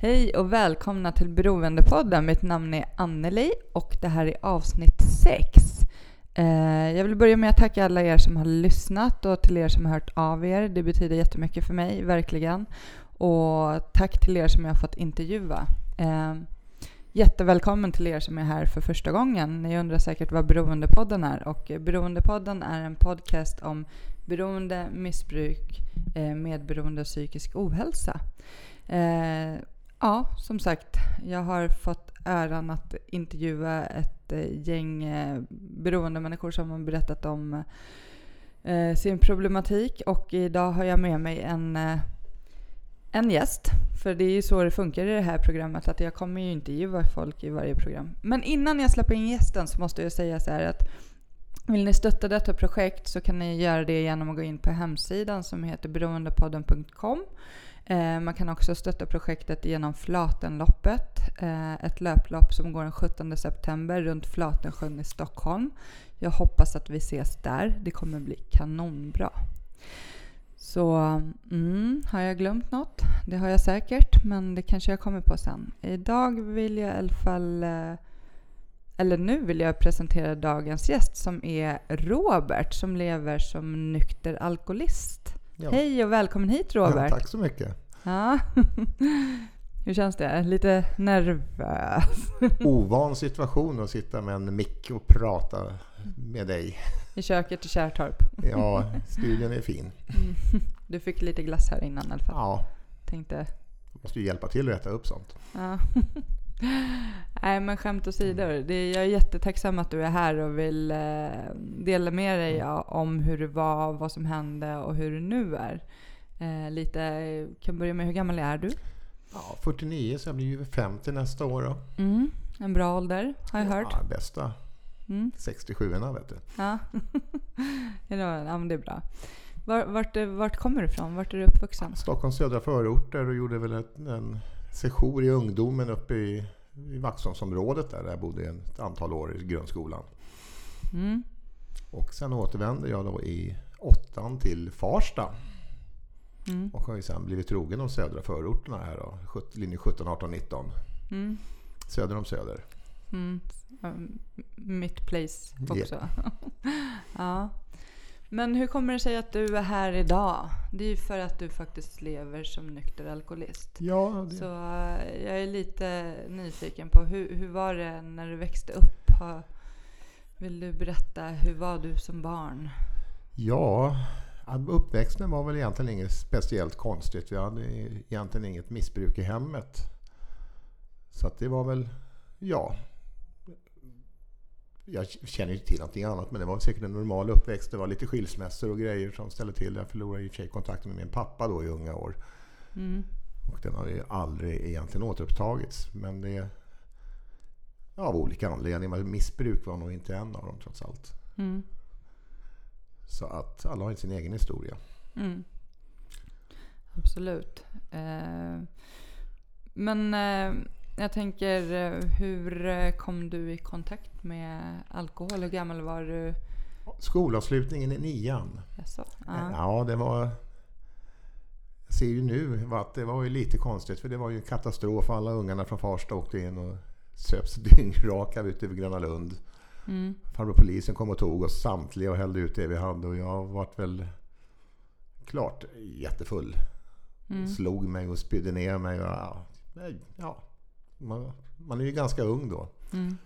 Hej och välkomna till Beroendepodden. Mitt namn är Anneli och det här är avsnitt 6. Eh, jag vill börja med att tacka alla er som har lyssnat och till er som har hört av er. Det betyder jättemycket för mig, verkligen. Och tack till er som jag har fått intervjua. Eh, jättevälkommen till er som är här för första gången. Ni undrar säkert vad Beroendepodden är och Beroendepodden är en podcast om beroende, missbruk, eh, medberoende och psykisk ohälsa. Ja, som sagt, jag har fått äran att intervjua ett eh, gäng eh, beroende människor som har berättat om eh, sin problematik och idag har jag med mig en, en gäst. För det är ju så det funkar i det här programmet att jag kommer ju intervjua folk i varje program. Men innan jag släpper in gästen så måste jag säga så här att vill ni stötta detta projekt så kan ni göra det genom att gå in på hemsidan som heter beroendepodden.com Eh, man kan också stötta projektet genom Flatenloppet, eh, ett löplopp som går den 17 september runt Flatensjön i Stockholm. Jag hoppas att vi ses där. Det kommer bli kanonbra. Så mm, har jag glömt något? Det har jag säkert, men det kanske jag kommer på sen. Idag vill jag i alla fall eh, eller nu vill jag presentera dagens gäst som är Robert som lever som nykter alkoholist. Ja. Hej och välkommen hit Robert. Ja, tack så mycket. Ja. Hur känns det? Lite nervös? Ovan situation att sitta med en mick och prata med dig. I köket i Kärrtorp. Ja, studion är fin. Mm. Du fick lite glass här innan i alla fall. Ja. Tänkte... Jag måste ju hjälpa till att äta upp sånt. Ja. Nej men skämt åsido. jag är jättetacksam att du är här och vill eh, dela med dig mm. om hur det var, vad som hände och hur det nu är. Eh, lite, kan börja med hur gammal är du? Ja, 49 så jag blir ju 50 nästa år då. Mm, en bra ålder har jag hört. Ja, bästa. Mm. 67 vet du. Ja. ja, men det är bra. Var, vart, vart kommer du ifrån? Vart är du uppvuxen? Stockholms södra förorter och gjorde väl ett, en sejour i ungdomen uppe i, i Vaxholmsområdet där, jag bodde ett antal år i grundskolan. Mm. Och sen återvände jag då i åttan till Farsta. Mm. Och har ju sen blivit trogen de södra förorterna här då. Linje 17, 18, 19. Mm. Söder om Söder. Mm. Mitt place också. Yeah. ja. Men hur kommer det sig att du är här idag? Det är ju för att du faktiskt lever som nykter alkoholist. Ja, det... Så uh, jag är lite nyfiken på hur, hur var det när du växte upp? Vill du berätta, hur var du som barn? Ja, uppväxten var väl egentligen inget speciellt konstigt. Vi hade egentligen inget missbruk i hemmet. Så det var väl, ja, jag känner inte till någonting annat men det var säkert en normal uppväxt. Det var lite skilsmässor och grejer som ställde till Jag förlorade i och för sig kontakten med min pappa då i unga år. Mm. Och den har ju aldrig egentligen återupptagits. Men det av olika anledningar. Missbruk var nog inte en av dem trots allt. Mm. Så att alla har sin egen historia. Mm. Absolut. Eh, men eh, jag tänker, eh, hur eh, kom du i kontakt med alkohol? Hur gammal var du? Skolavslutningen i nian. Jaså, ja, det var... Jag ser ju nu att det var ju lite konstigt för det var ju en katastrof. Alla ungarna från Farsta åkte in och söps dyngraka ut över Gröna Lund. Mm. Farbror polisen kom och tog oss samtliga och hällde ut det vi hade och jag vart väl klart jättefull. Mm. Slog mig och spydde ner mig. Och, ja, man, man är ju ganska ung då. Mm.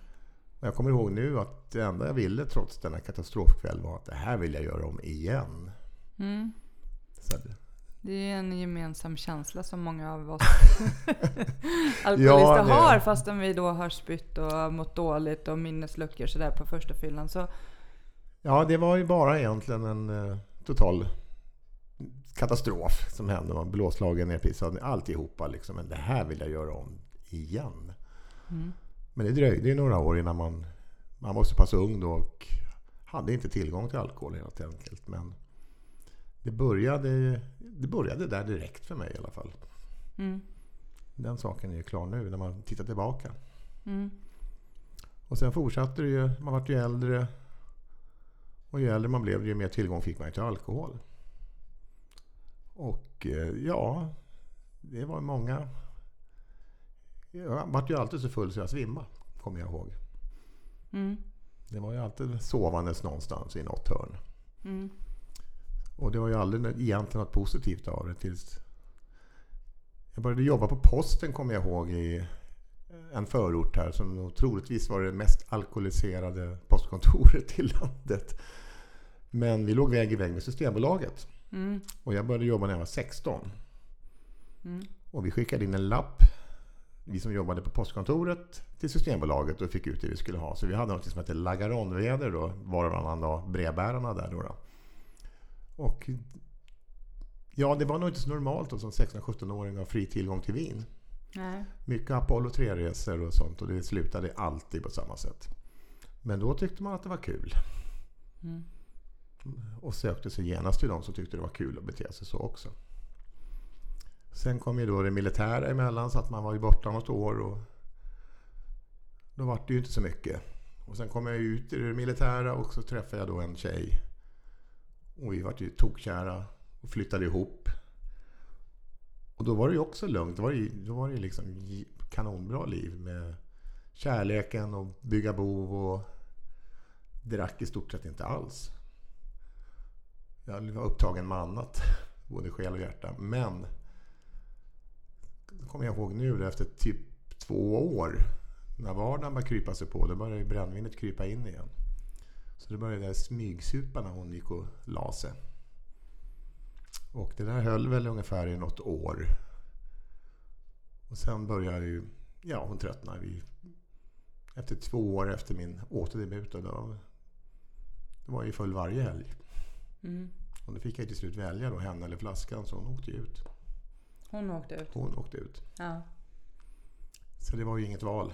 Jag kommer ihåg nu att det enda jag ville trots denna katastrofkväll var att det här vill jag göra om igen. Mm. Så det är en gemensam känsla som många av oss alkoholister ja, har fastän vi då har spytt och mått dåligt och minnesluckor sådär på första fyllan. Så... Ja, det var ju bara egentligen en uh, total katastrof som hände. Man blåslagen, nerpissad, alltihopa liksom. Men det här vill jag göra om igen. Mm. Men det dröjde ju några år innan man, man var så pass ung då och hade inte tillgång till alkohol helt enkelt. Men det började, det började där direkt för mig i alla fall. Mm. Den saken är ju klar nu när man tittar tillbaka. Mm. Och sen fortsatte det ju, man vart ju äldre. Och ju äldre man blev, ju mer tillgång fick man till alkohol. Och eh, ja, det var många Jag vart ju alltid så full så jag svimmade, kommer jag ihåg. Mm. Det var ju alltid sovandes någonstans i något hörn. Mm. Och det var ju aldrig egentligen något positivt av det tills jag började jobba på posten kommer jag ihåg i en förort här som troligtvis var det mest alkoholiserade postkontoret i landet. Men vi låg väg i väg med Systembolaget. Mm. Och jag började jobba när jag var 16. Mm. Och vi skickade in en lapp, vi som jobbade på postkontoret, till Systembolaget och fick ut det vi skulle ha. Så vi hade något som hette Lagaronväder då, var och varannan dag, brevbärarna där då. då. Och ja, det var nog inte så normalt då, som 16-17-åring att ha fri tillgång till vin. Nej. Mycket Apollo 3-resor och sånt och det slutade alltid på samma sätt. Men då tyckte man att det var kul. Mm. Och sökte sig genast till de som tyckte det var kul att bete sig så också. Sen kom ju då det militära emellan så att man var ju borta något år och då var det ju inte så mycket. Och sen kom jag ut i det militära och så träffade jag då en tjej. Och vi var ju tokkära och flyttade ihop. Och då var det ju också lugnt. Då var det, ju- då var det liksom kanonbra liv med kärleken och bygga bo och drack i stort sett inte alls. Jag var upptagen med annat, både själ och hjärta. Men kommer jag ihåg nu då, efter typ två år, när vardagen började krypa sig på, då började brännvinet krypa in igen. Så det började jag smygsupa när hon gick och la sig. Och det där höll väl ungefär i något år. Och sen började ju, ja hon tröttnade. Vi, efter två år efter min återdebut, då, det var ju full varje helg. Mm. Och då fick jag till slut välja då, henne eller flaskan, så hon åkte ju ut. Hon åkte ut. Hon åkte ut. Ja. Så det var ju inget val.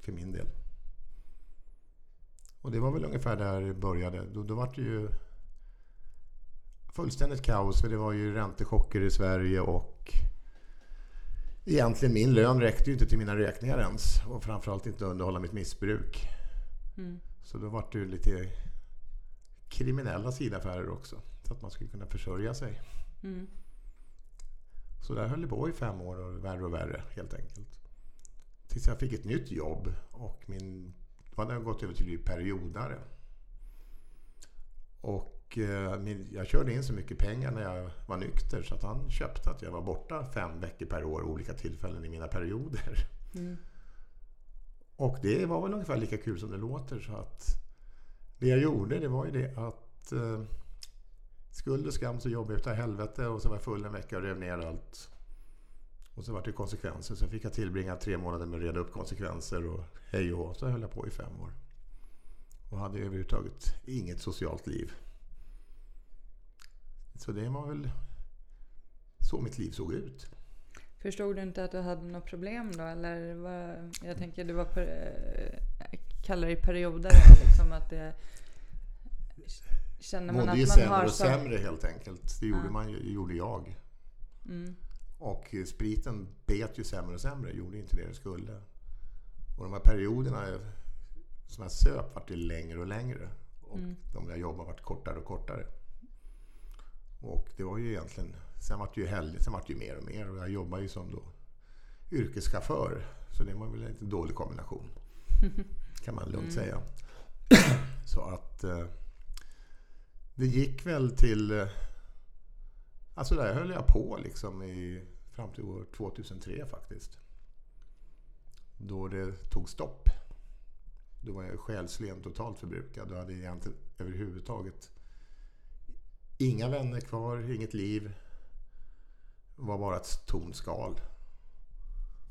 För min del. Och det var väl ungefär där det började. Då, då var det ju fullständigt kaos. För det var ju räntechocker i Sverige och egentligen min lön räckte ju inte till mina räkningar ens. Och framförallt inte underhålla mitt missbruk. Mm. Så då var det ju lite kriminella sidaffärer också. Så att man skulle kunna försörja sig. Mm. Så där höll det på i fem år och värre och värre helt enkelt. Tills jag fick ett nytt jobb och min, då hade jag gått över till periodare. Och eh, min, jag körde in så mycket pengar när jag var nykter så att han köpte att jag var borta fem veckor per år olika tillfällen i mina perioder. Mm. Och det var väl ungefär lika kul som det låter så att det jag gjorde det var ju det att eh, skuld och skam så jobbade jag utav helvete och så var jag full en vecka och rev ner allt. Och så var det konsekvenser så fick jag tillbringa tre månader med att reda upp konsekvenser och hej och hå. Så höll jag på i fem år. Och hade överhuvudtaget inget socialt liv. Så det var väl så mitt liv såg ut. Förstod du inte att du hade något problem då? Eller var, jag tänker du var per, eh, kallar det perioder. Liksom att det, känner man Mådde ju sämre har och så, sämre helt enkelt. Det gjorde, Ja. man, gjorde jag. Mm. Och spriten bet ju sämre och sämre, gjorde inte det det skulle. Och de här perioderna som jag söp vart ju längre och längre. Och Mm. de där jobben vart kortare och kortare. Och det var ju egentligen, sen vart det ju helg, sen vart det ju mer och mer. Och jag jobbar ju som då yrkeschaufför. Så det var väl en dålig kombination. Kan man lugnt säga. Så att eh, det gick väl till eh, Alltså där höll jag på liksom i, fram till år 2003 faktiskt. Då det tog stopp. Då var jag själsligen totalt förbrukad. Då hade jag egentligen överhuvudtaget inga vänner kvar, inget liv. Det var bara ett tomt skal.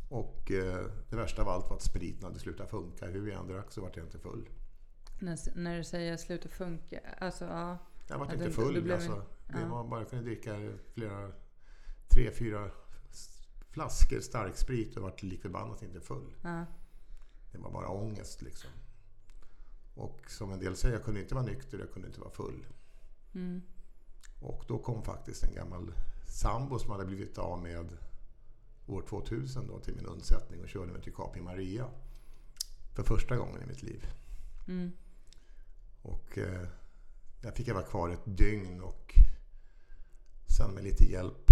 Och eh, det värsta av allt var att spriten hade slutat funka. Hur jag än drack så vart jag inte full. När, när du säger sluta funka. Alltså ja. Jag var inte full. blev- alltså, det ja. var bara jag kunde dricka flera, tre, fyra flaskor starksprit och vart lik förbannat inte full. ja. Det var bara ångest liksom. Och som en del säger, jag kunde inte vara nykter, jag kunde inte vara full. Mm. Och då kom faktiskt en gammal sambo som hade blivit av med år 2000 då till min undsättning och körde mig till Capri Maria. För första gången i mitt liv. Mm. Och eh, där fick jag vara kvar ett dygn och sen med lite hjälp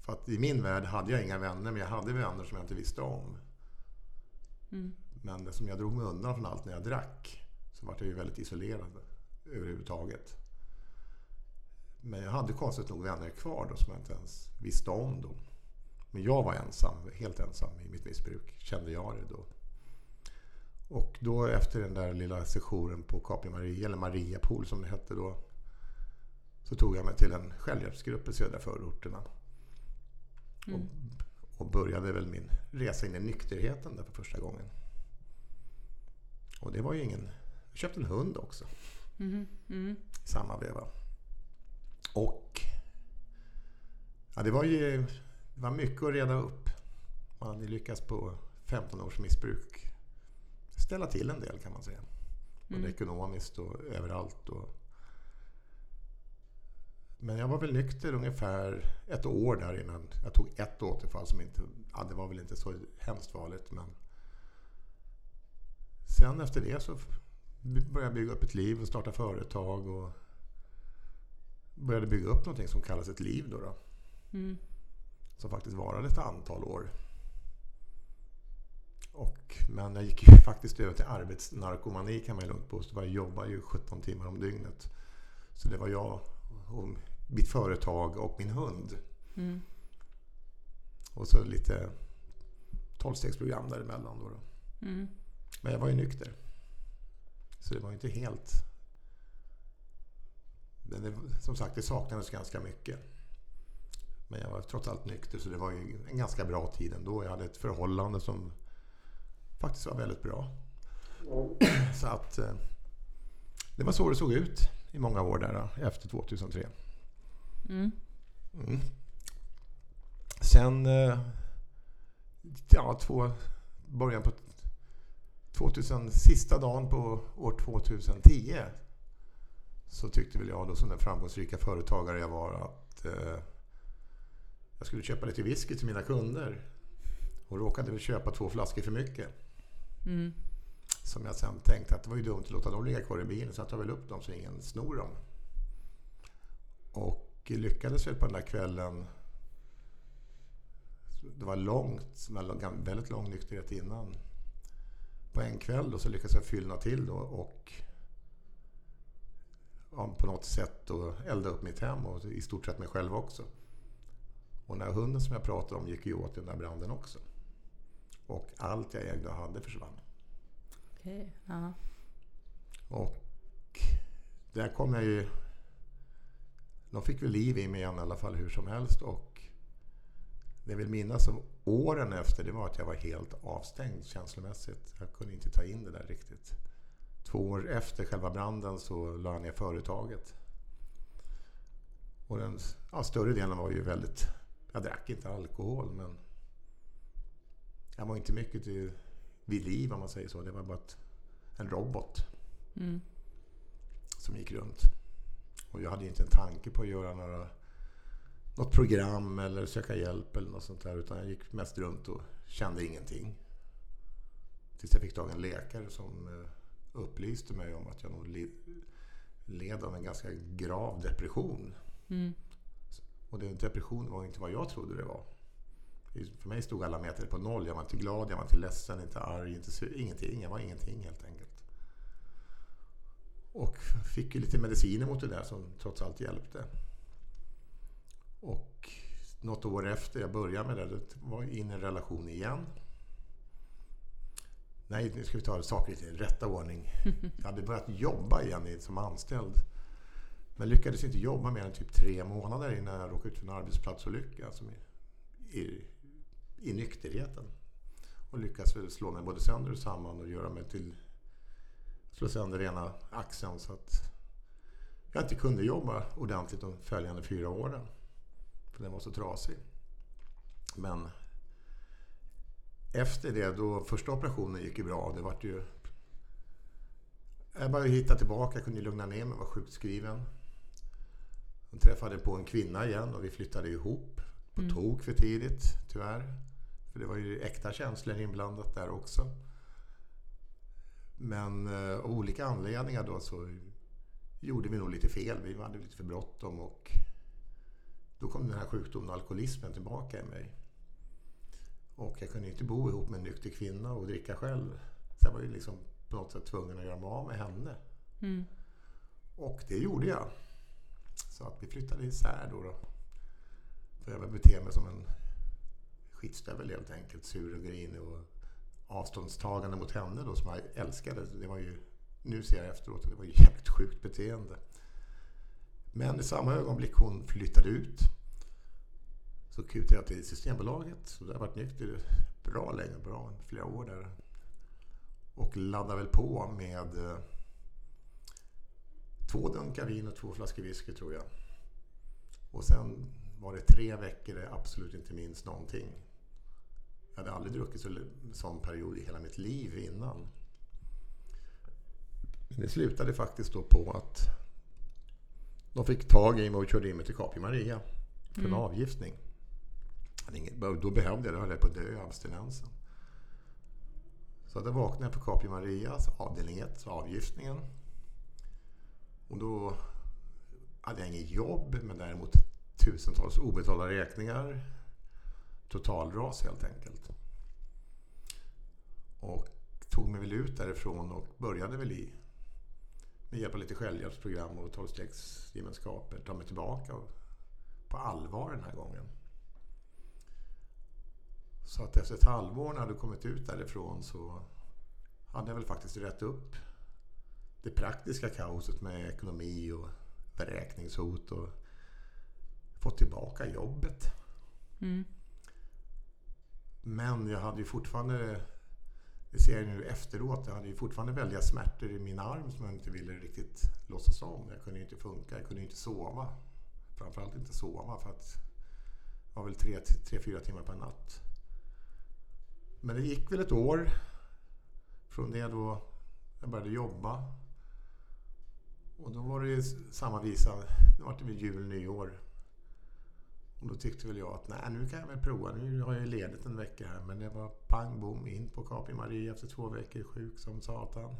För att i min värld hade jag inga vänner, men jag hade vänner som jag inte visste om. Mm. Men som jag drog mig undan från allt när jag drack så var jag ju väldigt isolerad överhuvudtaget. Men jag hade konstigt nog vänner kvar då som jag inte ens visste om då. Men jag var ensam, helt ensam i mitt missbruk, kände jag det då. Och då efter den där lilla sessionen på Capri Maria, eller Mariapool som det hette då, så tog jag mig till en självhjälpsgrupp i södra förorterna. Mm. Och, och började väl min resa in i nykterheten där för första gången. Och det var ju ingen... Jag köpte en hund också Mm. Mm. samma veva. Och ja, det var ju det var mycket att reda upp. Man hade lyckats på 15 års missbruk ställa till en del kan man säga. Både Mm. ekonomiskt och överallt. Och... Men jag var väl nykter ungefär ett år där innan jag tog ett återfall som inte, ja, det var väl inte så hemskt farligt men sen efter det så började jag bygga upp ett liv och starta företag och började bygga upp någonting som kallas ett liv då. då Mm. som faktiskt varade ett antal år. Och, men jag gick ju faktiskt över till arbetsnarkomani kan man lugnt påstå. Jag jobbade ju 17 timmar om dygnet. Så det var jag och mitt företag och min hund. Mm. Och så lite tolvstegsprogram däremellan. Då, då. Mm. Men jag var ju nykter. Så det var ju inte helt... Men det, som sagt, det saknades ganska mycket. Men jag var trots allt nykter så det var ju en ganska bra tid ändå. Jag hade ett förhållande som faktiskt var väldigt bra. Så att eh, det var så det såg ut i många år där då, efter 2003. Mm. Mm. Sen, eh, ja, två, början på 2000, sista dagen på år 2010 så tyckte väl jag då som den framgångsrika företagare jag var att eh, jag skulle köpa lite whisky till mina kunder. Och råkade väl köpa två flaskor för mycket. Mm. Som jag sen tänkte att det var ju dumt att låta dem ligga kvar i bilen så jag tar väl upp dem så ingen snor dem. Och lyckades väl på den där kvällen. Det var långt, väldigt lång nykterhet innan. På en kväll då så lyckades jag fyllna till då och ja, på något sätt då elda upp mitt hem och i stort sett mig själv också. Och den här hunden som jag pratade om gick ju åt i den där branden också. Och allt jag ägde och hade försvann. Okej. Ja. Och där kom jag ju... De fick väl liv i mig igen i alla fall hur som helst. Och det jag vill minnas om åren efter det var att jag var helt avstängd känslomässigt. Jag kunde inte ta in det där riktigt. Två år efter själva branden så la jag ner företaget. Och den ja, större delen var ju väldigt... Jag drack inte alkohol men jag var inte mycket till, vid liv om man säger så. Det var bara ett, en robot Mm. som gick runt. Och jag hade inte en tanke på att göra några, något program eller söka hjälp eller något sånt där. Utan jag gick mest runt och kände ingenting. Tills jag fick tag i en läkare som eh, upplyste mig om att jag nog led av en ganska grav depression. Mm. Och den depressionen var inte vad jag trodde det var. För mig stod alla meter på noll. Jag var inte glad, jag var inte ledsen, inte arg, inte sur, ingenting. Jag var ingenting helt enkelt. Och fick ju lite mediciner mot det där som trots allt hjälpte. Och något år efter jag började med det, då var in i en relation igen. Nej, nu ska vi ta saker i rätta ordning. Jag hade börjat jobba igen som anställd. Men lyckades inte jobba mer än typ tre månader innan jag råkade ut för en arbetsplatsolycka som i, i, i nykterheten. Och lyckades väl slå mig både sönder och samman och göra mig till... Slå sönder ena axeln så att jag inte kunde jobba ordentligt de följande fyra åren. För den var så trasig. Men efter det, då första operationen gick ju bra. Det vart ju... Jag bara hittade tillbaka, jag kunde lugna ner mig, var sjukskriven. Jag träffade på en kvinna igen och vi flyttade ihop. På Mm. tok för tidigt, tyvärr. För det var ju äkta känslor inblandat där också. Men eh, av olika anledningar då så gjorde vi nog lite fel. Vi hade lite för bråttom och då kom den här sjukdomen, alkoholismen, tillbaka i mig. Och jag kunde inte bo ihop med en nykter kvinna och dricka själv. Så jag var ju liksom på något sätt tvungen att göra mig av med henne. Mm. Och det gjorde jag. Så att vi flyttade isär då. då. För jag beter mig som en skitstövel helt enkelt. Sur och grinig och avståndstagande mot henne då som jag älskade. Det var ju, nu ser jag efteråt att det var ju jävligt sjukt beteende. Men i samma ögonblick hon flyttade ut så kutade jag till Systembolaget. Så det har varit nykter bra länge, bra flera år där. Och laddade väl på med eh, två dunkar vin och två flaskor whisky tror jag. Och sen var det tre veckor där jag absolut inte minns någonting. Jag hade aldrig druckit så sån period i hela mitt liv innan. Men det slutade faktiskt då på att de fick tag i mig och körde in mig till Capio Maria för en Mm. avgiftning. Hade inget- Då behövde jag det, höll jag på att dö i abstinensen. Så då vaknade jag på Capio Marias avdelning 1, avgiftningen. Och då hade jag inget jobb, men däremot tusentals obetalda räkningar. Totalras helt enkelt. Och tog mig väl ut därifrån och började väl i med hjälp av lite självhjälpsprogram och tolvstegsgemenskaper ta mig tillbaka på allvar den här gången. Så att efter ett halvår när jag hade kommit ut därifrån så hade jag väl faktiskt rätt upp det praktiska kaoset med ekonomi och beräkningshot och fått tillbaka jobbet. Mm. Men jag hade ju fortfarande, det ser jag nu efteråt, jag hade ju fortfarande väldiga smärtor i min arm som jag inte ville riktigt låtsas om. Jag kunde inte funka, jag kunde inte sova. Framförallt inte sova för att det var väl tre, tre fyra timmar per natt. Men det gick väl ett år från det då jag började jobba. Och då var det ju samma visa, det var det vid jul, nyår. Och då tyckte väl jag att nej, nu kan jag väl prova. Nu har jag ju ledigt en vecka här. Men det var pang bom in på Capri Maria efter två veckor sjuk som satan.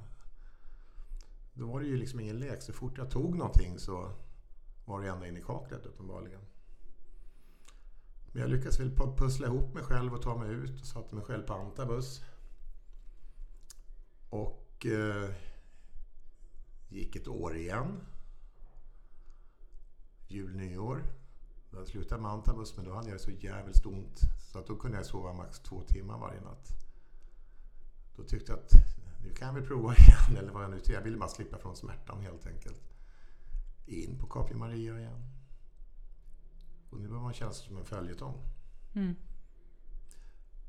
Då var det ju liksom ingen lek. Så fort jag tog någonting så var det ända in i kaklet uppenbarligen. Men jag lyckades väl pussla ihop mig själv och ta mig ut och satte mig själv på Antabus. Och eh, gick ett år igen. Jul, nyår. Hade jag slutat med Antabus men då hade jag så jävligt ont så att då kunde jag sova max två timmar varje natt. Då tyckte jag att nu kan väl prova igen eller vad jag nu tyckte. Jag ville bara slippa från smärtan helt enkelt. In på Capio Maria igen. Och nu börjar man känna sig som en följetong. Mm.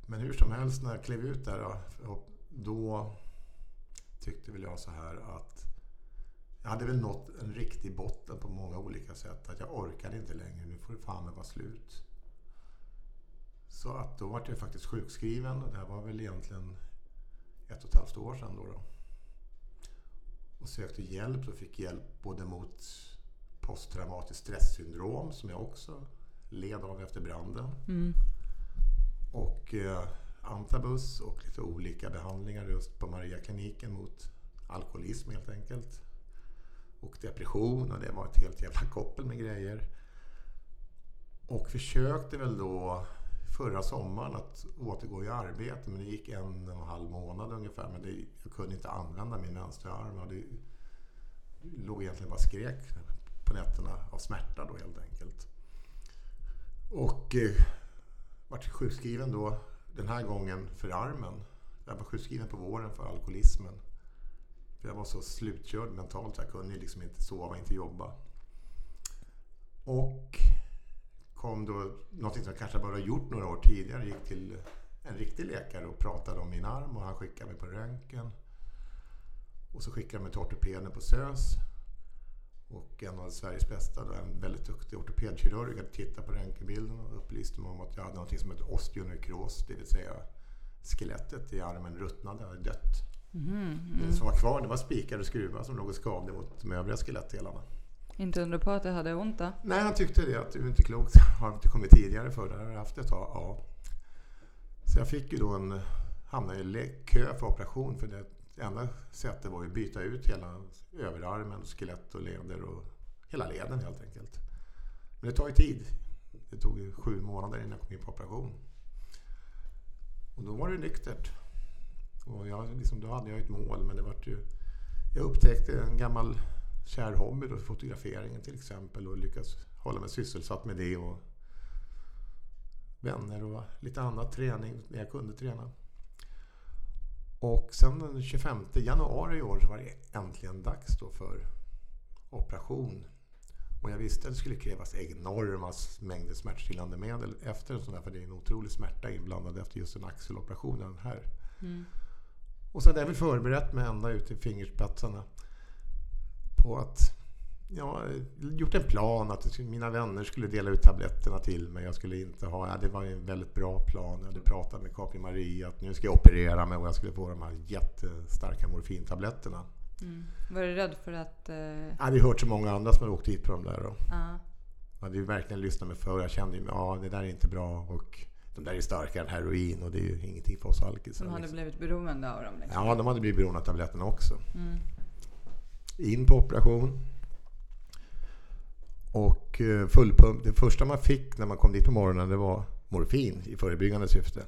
Men hur som helst när jag klev ut där då, då tyckte väl jag så här att jag hade väl nått en riktig botten på många olika sätt. Att jag orkade inte längre. Nu får det fan vara slut. Så att då var jag faktiskt sjukskriven och det här var väl egentligen ett och ett halvt år sedan då. då. Och sökte hjälp och fick hjälp både mot posttraumatiskt stresssyndrom som jag också led av efter branden. Mm. Och eh, antabus och lite olika behandlingar just på Mariakliniken mot alkoholism helt enkelt. Och depression och det var ett helt jävla koppel med grejer. Och försökte väl då förra sommaren att återgå i arbete men det gick en och en halv månad ungefär. Men det, jag kunde inte använda min vänstra arm. och Det låg egentligen bara skrek på nätterna av smärta då helt enkelt. Och eh, vart sjukskriven då den här gången för armen. Jag var sjukskriven på våren för alkoholismen. För jag var så slutkörd mentalt så jag kunde liksom inte sova, inte jobba. Och kom då, någonting som jag kanske bara gjort några år tidigare, gick till en riktig läkare och pratade om min arm och han skickade mig på röntgen. Och så skickade han mig till ortopeden på SÖS. Och en av Sveriges bästa, då, en väldigt duktig ortopedkirurg, hade tittat på röntgenbilden och upplyste mig om att jag hade något som heter osteonekros, det vill säga skelettet i armen ruttnade, hade dött. Det Mm. som var kvar det var spikar och skruvar som låg och skavde mot de övriga skelettdelarna. Inte undra på att jag hade ont då. Nej, han tyckte det att du är inte klokt. Har inte kommit tidigare för det? Har du haft det ett tag? Ja. Så jag fick ju då en, hamnade i kö för operation för det enda sättet var ju att byta ut hela överarmen, skelett och leder och hela leden helt enkelt. Men det tar ju tid. Det tog ju sju månader innan jag kom in på operation. Och då var det nyktert. Och jag, liksom, då hade jag ett mål, men det var ju... Jag upptäckte en gammal kär hobby, då, fotograferingen till exempel, och lyckades hålla mig sysselsatt med det. Och vänner och lite annat träning när jag kunde träna. Och sen den 25 januari i år så var det äntligen dags då för operation. Och jag visste att det skulle krävas enorma mängder smärtstillande medel efter en sån här, för det är en otrolig smärta inblandad efter just en axeloperation, den här. Mm. Och så hade jag väl förberett mig ända ut i fingerspetsarna på att ja, gjort en plan att mina vänner skulle dela ut tabletterna till mig. Jag skulle inte ha, ja, det var en väldigt bra plan. Jag hade pratat med Capri Maria att nu ska jag operera mig och jag skulle få de här jättestarka morfintabletterna. Mm. Var du rädd för att... Uh... Jag hade hört så många andra som hade åkt hit på de där. Då. Uh. Jag hade ju verkligen lyssnat med för. Jag kände ju ja, det där är inte bra. Och de där är starkare än heroin och det är ju ingenting för oss alkisar. De hade liksom. blivit beroende av dem? Liksom. Ja, de hade blivit beroende av tabletterna också. Mm. In på operation. Och eh, fullpump. Det första man fick när man kom dit på morgonen det var morfin i förebyggande syfte.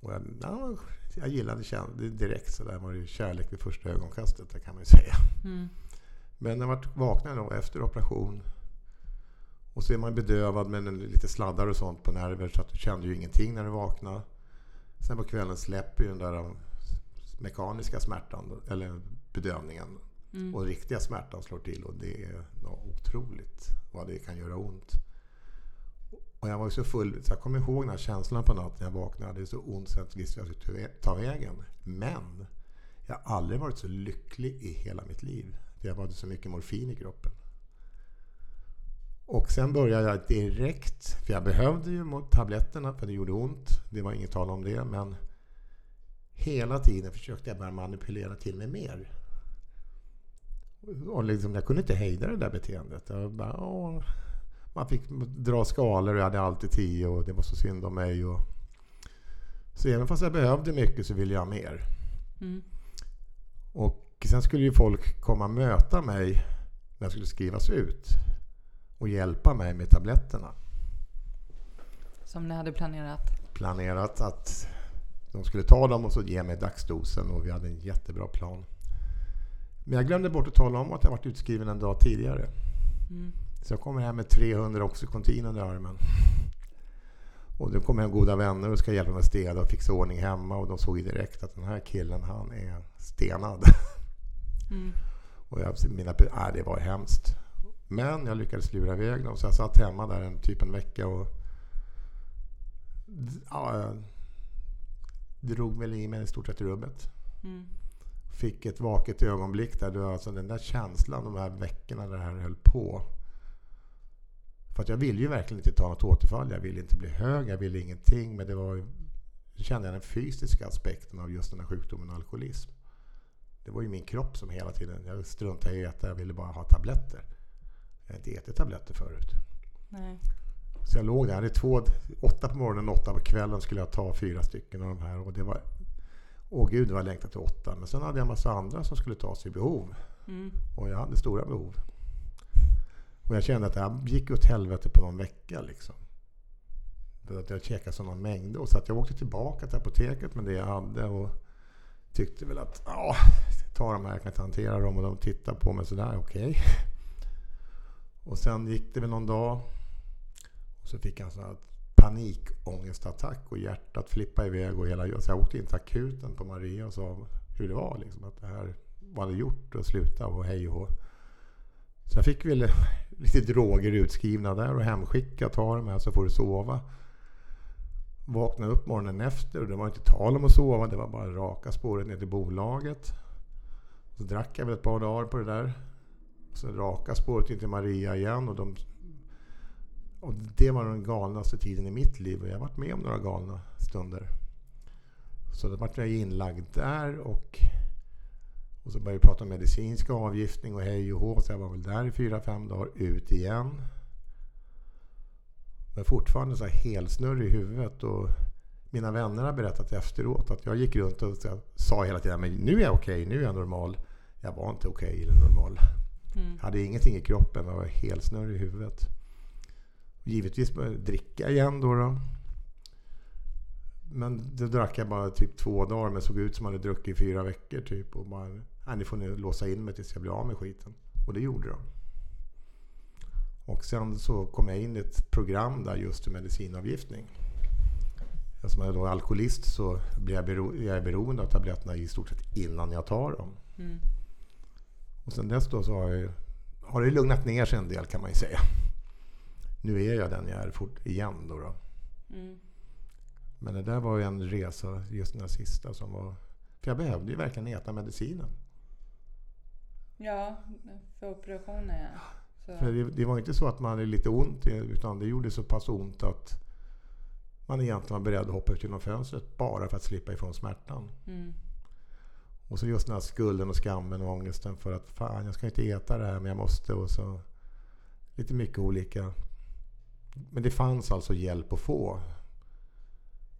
Och jag, ja, jag gillade det direkt. Så där var det kärlek vid första ögonkastet, det kan man ju säga. Mm. Men när man vaknade då efter operation och så är man bedövad med lite sladdar och sånt på nerver så att du kände ju ingenting när du vaknade. Sen på kvällen släpper ju den där mekaniska smärtan, eller bedövningen. Mm. Och riktiga smärtan slår till och det är något otroligt vad det kan göra ont. Och jag var så full, så jag kommer ihåg den här känslan på natten jag vaknade. Det är så ont så jag inte visste vad jag skulle ta vägen. Men jag har aldrig varit så lycklig i hela mitt liv. För jag hade så mycket morfin i kroppen. Och sen började jag direkt, för jag behövde ju tabletterna för det gjorde ont. Det var inget tal om det. Men hela tiden försökte jag bara manipulera till mig mer. Och liksom, jag kunde inte hejda det där beteendet. Jag bara, åh. Man fick dra skalor och jag hade alltid tio och det var så synd om mig. Och... Så även fast jag behövde mycket så ville jag mer. Mm. Och sen skulle ju folk komma och möta mig när jag skulle skrivas ut och hjälpa mig med tabletterna. Som ni hade planerat? Planerat att de skulle ta dem och så ge mig dagsdosen och vi hade en jättebra plan. Men jag glömde bort att tala om att jag varit utskriven en dag tidigare. Mm. Så jag kommer hem med 300 Oxycontin under armen. Och då kommer hem goda vänner och ska hjälpa mig att städa och fixa ordning hemma. Och de såg ju direkt att den här killen, han är stenad. Mm. Och jag, mina, äh, det var hemskt. Men jag lyckades lura iväg dem. Så jag satt hemma där en typ en vecka och ja, drog väl i mig i stort sett i rubbet. Mm fick ett vaket ögonblick där. Du, alltså den där känslan de här veckorna där det här höll på. För att jag ville ju verkligen inte ta något återfall. Jag ville inte bli hög, jag ville ingenting. Men det var kände jag den fysiska aspekten av just den här sjukdomen alkoholism. Det var ju min kropp som hela tiden, jag struntade i att jag ville bara ha tabletter. Jag har inte ätit tabletter förut. Nej. Så jag låg där, jag hade två, åtta på morgonen och åtta på kvällen skulle jag ta fyra stycken av de här. Och det var Åh gud vad jag längtade till åtta. Men sen hade jag en massa andra som skulle ta sig behov. Mm. Och jag hade stora behov. Och jag kände att det här gick åt helvete på någon vecka. Liksom. att jag käkade sådana mängder. Så att jag åkte tillbaka till apoteket med det jag hade. Och tyckte väl att ja, ta de här, jag kan inte hantera dem. Och de tittade på mig sådär, okej. Okay. Och sen gick det väl någon dag. Och så fick jag en sån här panikångestattack och hjärtat flippade iväg. Och hela, så jag åkte in till akuten på Maria och sa hur det var. Liksom, att det här vad hade gjort och sluta och hej och hå. Så jag fick väl lite droger utskrivna där och hemskickat. Ta dem här så får du sova. Vakna upp morgonen efter och det var inte tal om att sova. Det var bara raka spåret ner till bolaget. Så drack jag väl ett par dagar på det där. Sen raka spåret in till Maria igen och de och det var den galnaste tiden i mitt liv och jag har varit med om några galna stunder. Så då vart jag inlagd där och, och så började vi prata om medicinsk avgiftning och hej och hå. Så jag var väl där i fyra, fem dagar, ut igen. Men fortfarande så här helsnurrig i huvudet. Och mina vänner har berättat efteråt att jag gick runt och sa hela tiden men nu är jag okej, okay, nu är jag normal. Jag var inte okej okay, eller normal. Mm. Hade ingenting i kroppen, jag var helsnurrig i huvudet. Givetvis började jag dricka igen då. då. Men det drack jag bara typ två dagar men såg ut som att jag hade druckit i fyra veckor typ. Och bara, nej, ni får nu låsa in mig tills jag blir av med skiten. Och det gjorde de. Och sen så kom jag in i ett program där just för medicinavgiftning. Eftersom jag då är alkoholist så blir jag, bero, jag är beroende av tabletterna i stort sett innan jag tar dem. Mm. Och sen dess då så har, jag, har det lugnat ner sig en del kan man ju säga. Nu är jag den jag är fort igen då. då. Mm. Men det där var ju en resa, just den här sista som var... För jag behövde ju verkligen äta medicinen. Ja, för operationer ja. Så. För det, det var inte så att man hade lite ont, utan det gjorde så pass ont att man egentligen var beredd att hoppa ut genom fönstret bara för att slippa ifrån smärtan. Mm. Och så just den här skulden och skammen och ångesten för att fan, jag ska inte äta det här men jag måste. Och så lite mycket olika. Men det fanns alltså hjälp att få.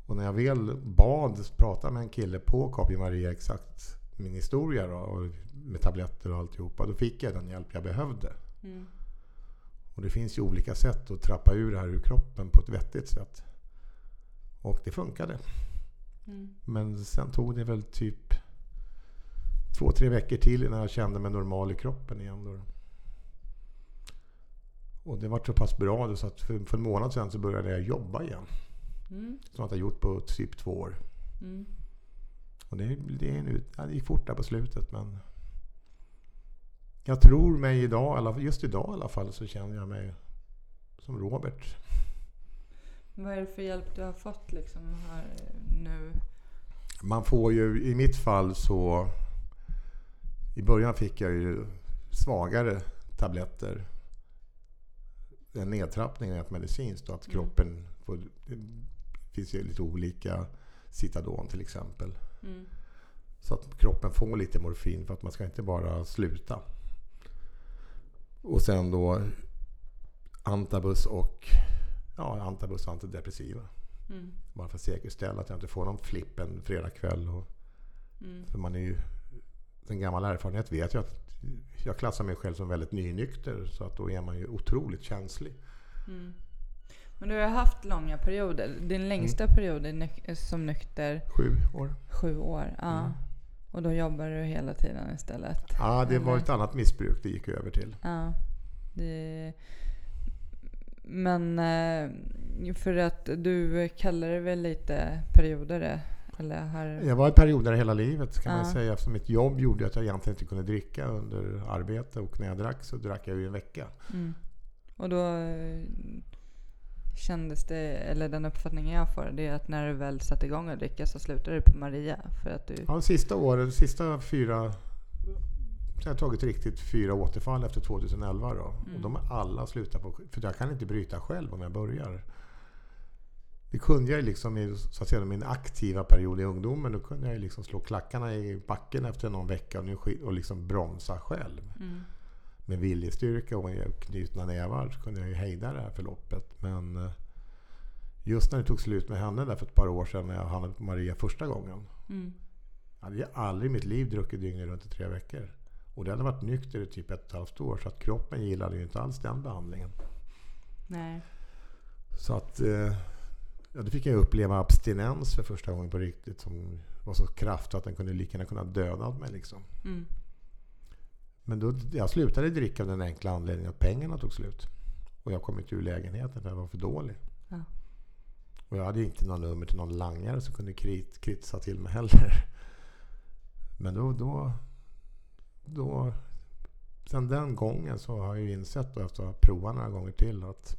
Och när jag väl bad prata med en kille på Capio Maria exakt min historia då, och med tabletter och alltihopa. Då fick jag den hjälp jag behövde. Mm. Och det finns ju olika sätt att trappa ur det här ur kroppen på ett vettigt sätt. Och det funkade. Mm. Men sen tog det väl typ två, tre veckor till innan jag kände mig normal i kroppen igen. Då. Och det var så pass bra då, så att för, för en månad sedan så började jag jobba igen. Mm. Som jag gjort på typ två år. Mm. Och det, det, är nu, ja, det gick fort där på slutet men jag tror mig idag, just idag i alla fall, så känner jag mig som Robert. Vad är det för hjälp du har fått liksom här nu? Man får ju, i mitt fall så... I början fick jag ju svagare tabletter. En nedtrappning rent medicinskt. Att Mm. kroppen får... Det finns ju lite olika Citadon till exempel. Mm. Så att kroppen får lite morfin för att man ska inte bara sluta. Och sen då antabus och ja, antabus och antidepressiva. Mm. Bara för att säkerställa att jag inte får någon flipp en fredagkväll. Och, Mm. för man är ju, en gammal erfarenhet vet jag att jag klassar mig själv som väldigt nynykter. Så att då är man ju otroligt känslig. Mm. Men du har haft långa perioder. Din längsta period är nyk- som nykter Sju år. sju år. Ja. Mm. Och då jobbar du hela tiden istället? Ja, det var Eller? ett annat missbruk det gick över till. Ja. Det... Men eh, för att du kallar det väl lite perioder? Eller har... Jag var i perioder hela livet kan man Ja. ju säga. Eftersom mitt jobb gjorde att jag egentligen inte kunde dricka under arbete. Och när jag drack så drack jag ju en vecka. Mm. Och då eh, kändes det, eller den uppfattningen jag får, det är att när du väl satte igång att dricka så slutade du på Maria. För att du... Ja, de sista åren, de sista fyra... Jag har tagit riktigt fyra återfall efter 2011 då. Mm. Och de är alla slutat på... För jag kan inte bryta själv om jag börjar. Det kunde jag ju liksom i så att säga, min aktiva period i ungdomen. Då kunde jag ju liksom slå klackarna i backen efter någon vecka och, nu, och liksom bromsa själv. Mm. Med viljestyrka och knutna nävar så kunde jag ju hejda det här förloppet. Men eh, just när det tog slut med henne där för ett par år sedan när jag hamnade på Maria första gången. Mm. Jag hade aldrig i mitt liv druckit dygnet runt i tre veckor. Och det hade varit nykter i typ ett och ett halvt år. Så att kroppen gillade ju inte alls den behandlingen. Nej. Så att... Eh, ja, då fick jag uppleva abstinens för första gången på riktigt. Som var så kraftig att den kunde lika gärna kunna döda mig liksom. Mm. Men då, jag slutade dricka av den enkla anledningen att pengarna tog slut. Och jag kom inte ur lägenheten för jag var för dålig. Ja. Och jag hade inte någon nummer till någon langare som kunde krit, kritsa till mig heller. Men då, då, då... Sen den gången så har jag ju insett efter att ha provat några gånger till att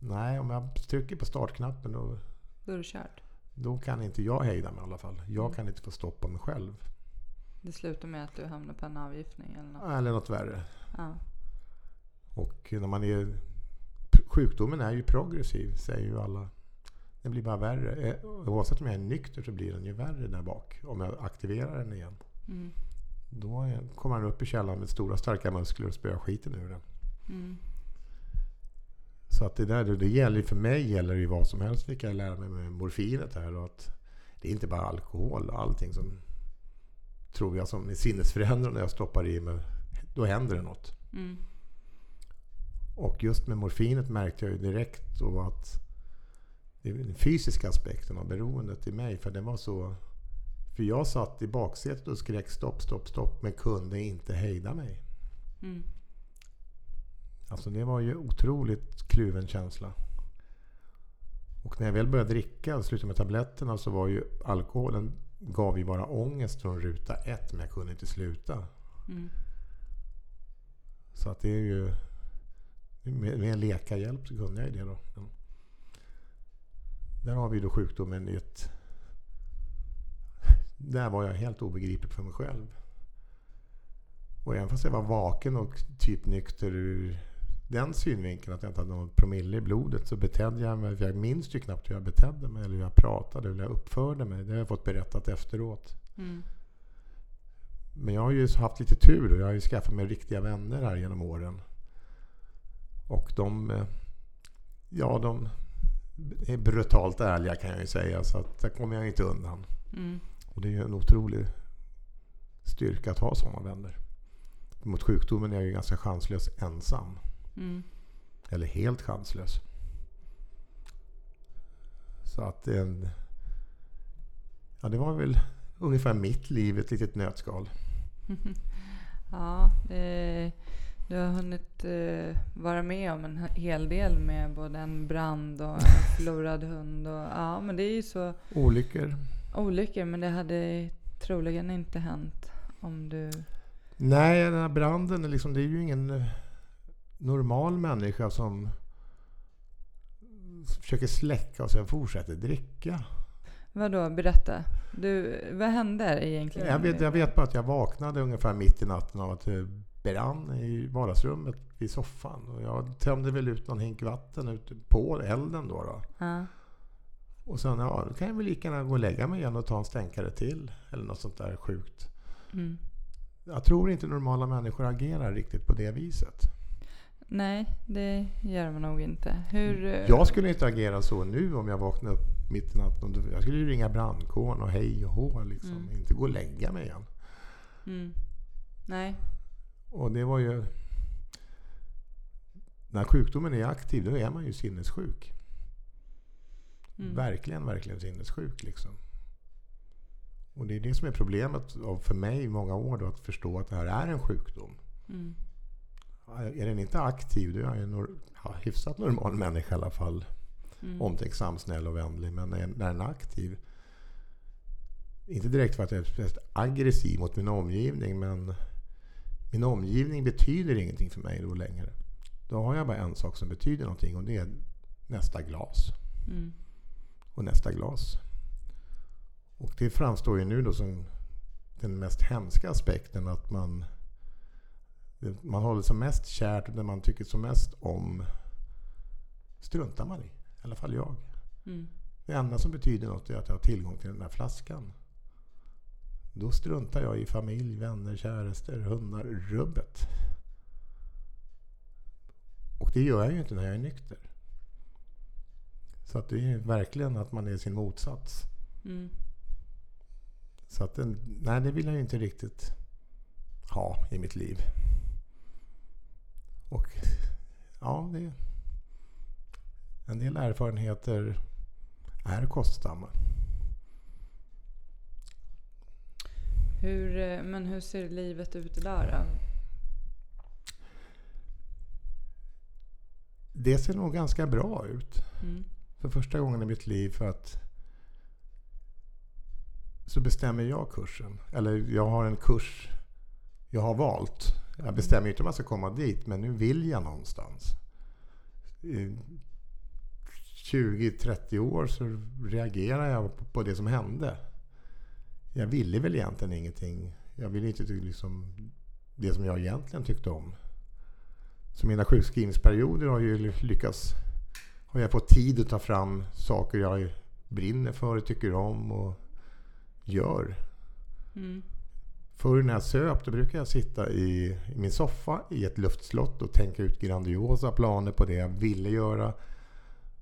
Nej, om jag trycker på startknappen då, Då är du kört. då kan inte jag hejda mig i alla fall. Jag kan inte få stoppa mig själv. Det slutar med att du hamnar på en avgiftning eller något. Eller något värre. Ja. Och när man är... Sjukdomen är ju progressiv, säger ju alla. Den blir bara värre. Eh, Oavsett om jag är nykter så blir den ju värre där bak. Om jag aktiverar den igen. Mm. Då kommer han upp i källaren med stora starka muskler och spöar skiten ur den. Mm. Så att det där, det gäller för mig gäller ju vad som helst fick jag lära mig med morfinet här. Och att det är inte bara alkohol. Allting som tror jag som är sinnesförändrande när jag stoppar i mig. Då händer det något. Mm. Och just med morfinet märkte jag ju direkt då att det den fysiska aspekten av beroendet i mig. För det var så... För jag satt i baksätet och skrek stopp, stopp, stopp men kunde inte hejda mig. Mm. Alltså det var ju otroligt kluven känsla. Och när jag väl började dricka och slutade med tabletterna så var ju alkoholen gav ju bara ångest från ruta ett men jag kunde inte sluta. Mm. Så att det är ju... Med, med läkarhjälp så kunde jag ju det då. Men där har vi då sjukdomen i ett... Där var jag helt obegriplig för mig själv. Och även fast jag var vaken och typ nykter ur den synvinkeln att jag inte hade någon promille i blodet så betedde jag mig. För jag minns ju knappt hur jag betedde mig eller hur jag pratade eller hur jag uppförde mig. Det har jag fått berättat efteråt. Mm. Men jag har ju haft lite tur och jag har ju skaffat mig riktiga vänner här genom åren. Och de... eh, Ja, de är brutalt ärliga kan jag ju säga. Så att där kommer jag inte undan. Mm. Och det är ju en otrolig styrka att ha sådana vänner. Mot sjukdomen är jag ju ganska chanslös ensam. Mm. Eller helt chanslös. Så att en... Ja, det var väl ungefär mitt liv, ett litet nötskal. Ja, det, du har hunnit eh, vara med om en hel del med både en brand och en förlorad hund. Och, ja, men det är ju så Olyckor. olyckor. Men det hade troligen inte hänt om du... Nej, den här branden, liksom, det är ju ingen eh, normal människa som försöker släcka och sen fortsätter dricka. Vadå, berätta. Du, vad hände egentligen? Jag vet, jag vet bara att jag vaknade ungefär mitt i natten av att det brann i vardagsrummet vid soffan. Och jag tömde väl ut någon hink vatten ute på elden då. då. Ja. Och sen, ja, då kan jag väl lika gärna gå och lägga mig igen och ta en stänkare till. Eller något sånt där sjukt. Mm. Jag tror inte normala människor agerar riktigt på det viset. Nej, det gör man nog inte. Hur... eh, Jag skulle inte agera så nu om jag vaknade upp mitt i natten. Jag skulle ju ringa brandkåren och hej och hå liksom. Mm. Inte gå och lägga mig igen. Mm. Nej. Och det var ju... När sjukdomen är aktiv då är man ju sinnessjuk. Mm. Verkligen, verkligen sinnessjuk liksom. Och det är det som är problemet för mig i många år då, att förstå att det här är en sjukdom. Mm. Är den inte aktiv, då är jag en nor- ja, hyfsat normal människa i alla fall. Mm. Omtänksam, snäll och vänlig. Men när den är aktiv, inte direkt för att jag är speciellt aggressiv mot min omgivning, men min omgivning betyder ingenting för mig då längre. Då har jag bara en sak som betyder någonting och det är nästa glas. Mm. Och nästa glas. Och det framstår ju nu då som den mest hemska aspekten att man det man håller som mest kärt och det man tycker som mest om struntar man i. I alla fall jag. Mm. Det enda som betyder något är att jag har tillgång till den där flaskan. Då struntar jag i familj, vänner, kärester, hundar, rubbet. Och det gör jag ju inte när jag är nykter. Så att det är ju verkligen att man är sin motsats. Mm. Så att den, nej, det vill jag ju inte riktigt ha i mitt liv. Och ja, det, en del erfarenheter är kostsamma. Hur, eh, men hur ser livet ut idag då? Det ser nog ganska bra ut. Mm. För första gången i mitt liv för att så bestämmer jag kursen. Eller jag har en kurs jag har valt. Jag bestämmer ju inte om jag ska komma dit, men nu vill jag någonstans. I 20-30 år så reagerar jag på- det som hände. Jag ville väl egentligen ingenting. Jag ville inte liksom det som jag egentligen tyckte om. Så mina sjukskrivningsperioder har ju lyckats har jag fått tid att ta fram saker jag brinner för, tycker om och gör. Mm. Förr när jag söp då brukade jag sitta i, i min soffa i ett luftslott och tänka ut grandiosa planer på det jag ville göra.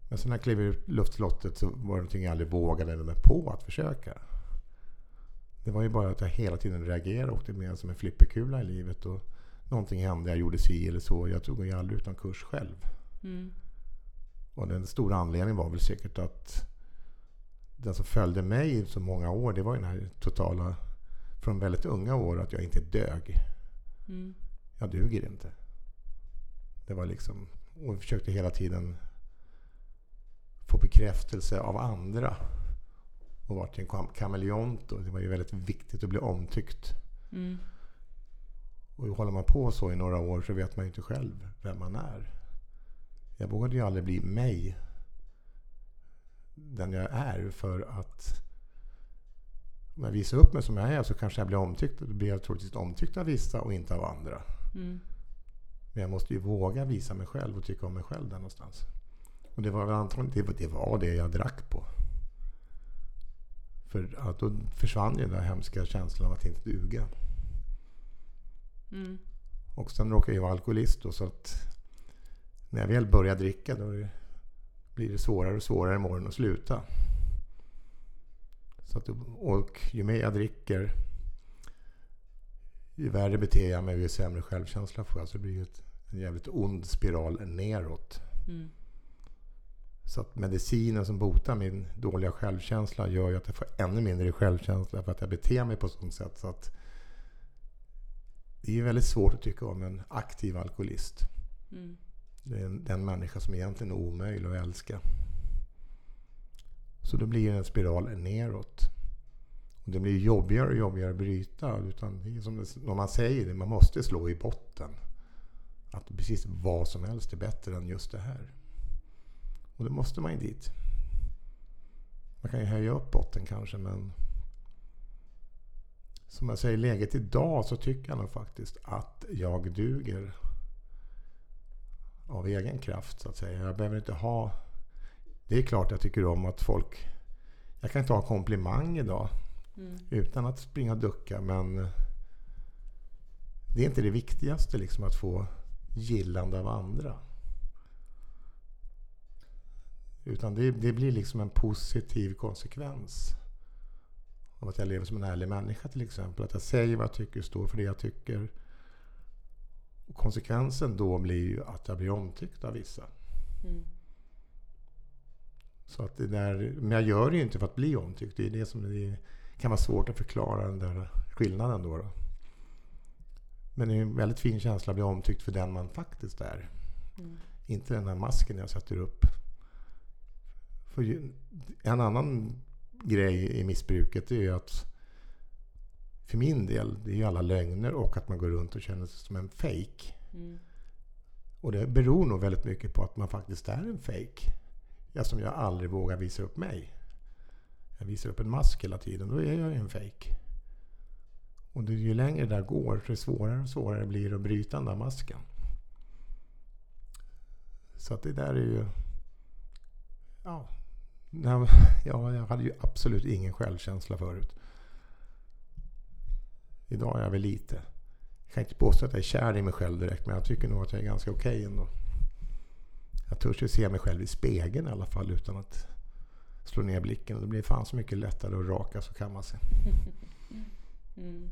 Men sen när jag klev ut luftslottet så var det någonting jag aldrig vågade mig på att försöka. Det var ju bara att jag hela tiden reagerade och åkte med som en flipperkula i livet. Och någonting hände, jag gjorde si eller så. Jag tog ju aldrig ut någon kurs själv. Mm. Och den stora anledningen var väl säkert att den som följde mig i så många år, det var ju den här totala, från väldigt unga år, att jag inte dög. Mm. Jag duger inte. Det var liksom, och jag försökte hela tiden få bekräftelse av andra. Och vart en kam- kameleont och det var ju väldigt viktigt att bli omtyckt. Mm. Och håller man på så i några år så vet man ju inte själv vem man är. Jag vågade ju aldrig bli mig. Den jag är för att om jag visar upp mig som jag är så kanske jag blir omtyckt. Då blir jag troligtvis omtyckt av vissa och inte av andra. Mm. Men jag måste ju våga visa mig själv och tycka om mig själv där någonstans. Och det var väl antagligen det, det, var det jag drack på. För att då försvann ju den där hemska känslan av att inte duga. Mm. Och sen råkade jag vara alkoholist då, så att när jag väl börjar dricka då blir det svårare och svårare imorgon att sluta. Så att, och ju mer jag dricker ju värre beter jag mig och ju sämre självkänsla får jag. Så det blir ett, en jävligt ond spiral neråt. Mm. Så att medicinen som botar min dåliga självkänsla gör ju att jag får ännu mindre självkänsla för att jag beter mig på ett sånt sätt. Så att det är ju väldigt svårt att tycka om en aktiv alkoholist. Mm. Det är en, den människa som egentligen är omöjlig att älska. Så då blir det en spiral neråt. Och det blir jobbigare och jobbigare att bryta. Utan det är som det, när man säger det, man måste slå i botten. Att precis vad som helst är bättre än just det här. Och då måste man ju dit. Man kan ju höja upp botten kanske men som jag säger, läget idag så tycker jag nog faktiskt att jag duger av egen kraft så att säga. Jag behöver inte ha... Det är klart jag tycker om att folk... Jag kan inte ha komplimang idag Mm. utan att springa och ducka men det är inte det viktigaste liksom att få gillande av andra. Utan det, det blir liksom en positiv konsekvens av att jag lever som en ärlig människa till exempel. Att jag säger vad jag tycker, står för det jag tycker. Och konsekvensen då blir ju att jag blir omtyckt av vissa. Mm. Så att det där, men jag gör det ju inte för att bli omtyckt. Det är det som det kan vara svårt att förklara den där skillnaden då. då. Men det är en väldigt fin känsla att bli omtyckt för den man faktiskt är. Mm. Inte den här masken jag sätter upp. För en annan grej i missbruket är ju att för min del, det är ju alla lögner och att man går runt och känner sig som en fake. Mm. Och det beror nog väldigt mycket på att man faktiskt är en fake. Jag som jag aldrig vågar visa upp mig. Jag visar upp en mask hela tiden, då är jag ju en fejk. Och det, ju längre det där går, desto svårare och svårare blir det att bryta den där masken. Så att det där är ju... Ja, ja, jag hade ju absolut ingen självkänsla förut. Idag är jag väl lite. Jag kan inte påstå att jag är kär i mig själv direkt, men jag tycker nog att jag är ganska okej ändå. Jag törs ju se mig själv i spegeln i alla fall utan att slå ner blicken. Och det blir fan så mycket lättare att raka så kan man sig. Mm.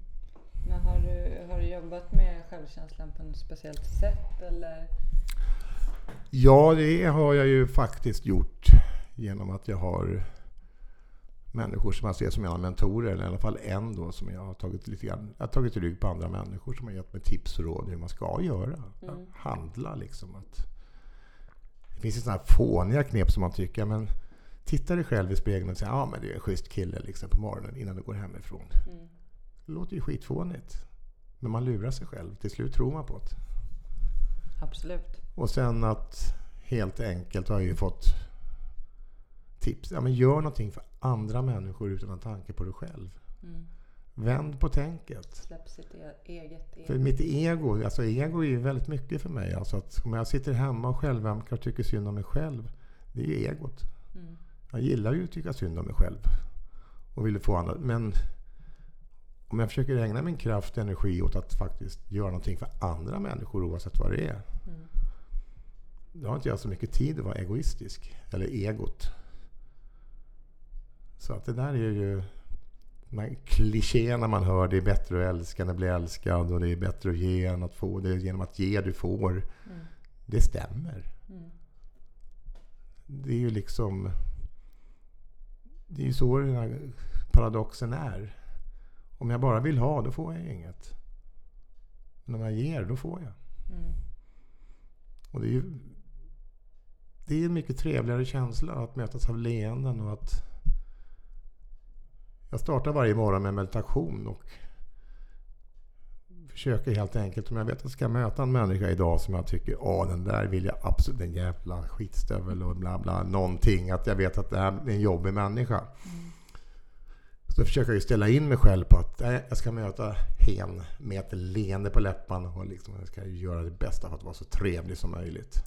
Men har du, har du jobbat med självkänslan på något speciellt sätt eller? Ja, det har jag ju faktiskt gjort genom att jag har människor som jag ser som mina mentorer, eller i alla fall en då som jag har tagit lite grann, jag har tagit rygg på andra människor som har gett mig tips och råd hur man ska göra. Mm. Handla liksom. Att, det finns ju sådana här fåniga knep som man tycker, men titta dig själv i spegeln och säg ja men du är en schysst kille liksom på morgonen innan du går hemifrån. Mm. Det låter ju skitfånigt. Men man lurar sig själv. Till slut tror man på det. Absolut. Och sen att helt enkelt har jag ju fått tips. Ja, men gör någonting för andra människor utan en tanke på dig själv. Mm. Vänd på tänket. Släpp sitt e- eget För ego. mitt ego, alltså ego är ju väldigt mycket för mig. Alltså att om jag sitter hemma och självömkar och tycker synd om mig själv. Det är ju egot. Mm. Jag gillar ju att tycka synd om mig själv. Och vill få andra. Men om jag försöker ägna min kraft och energi åt att faktiskt göra någonting för andra människor oavsett vad det är. Mm. Då har inte jag så mycket tid att vara egoistisk. Eller egot. Så att det där är ju... här klichéerna man hör, det är bättre att älska än att bli älskad och det är bättre att ge än att få. Det är genom att ge du får. Mm. Det stämmer. Mm. Det är ju liksom... Det är ju så den här paradoxen är. Om jag bara vill ha, då får jag inget. Men om jag ger, då får jag. Mm. Och det är ju det är en mycket trevligare känsla att mötas av leenden och att jag startar varje morgon med meditation och försöker helt enkelt, om jag vet att jag ska möta en människa idag som jag tycker, åh den där vill jag absolut, den jävla skitstövel och bla bla, någonting, att jag vet att det här är en jobbig människa. Mm. Så försöker jag ställa in mig själv på att nej, jag ska möta hen med ett leende på läpparna och liksom, jag ska göra det bästa för att vara så trevlig som möjligt.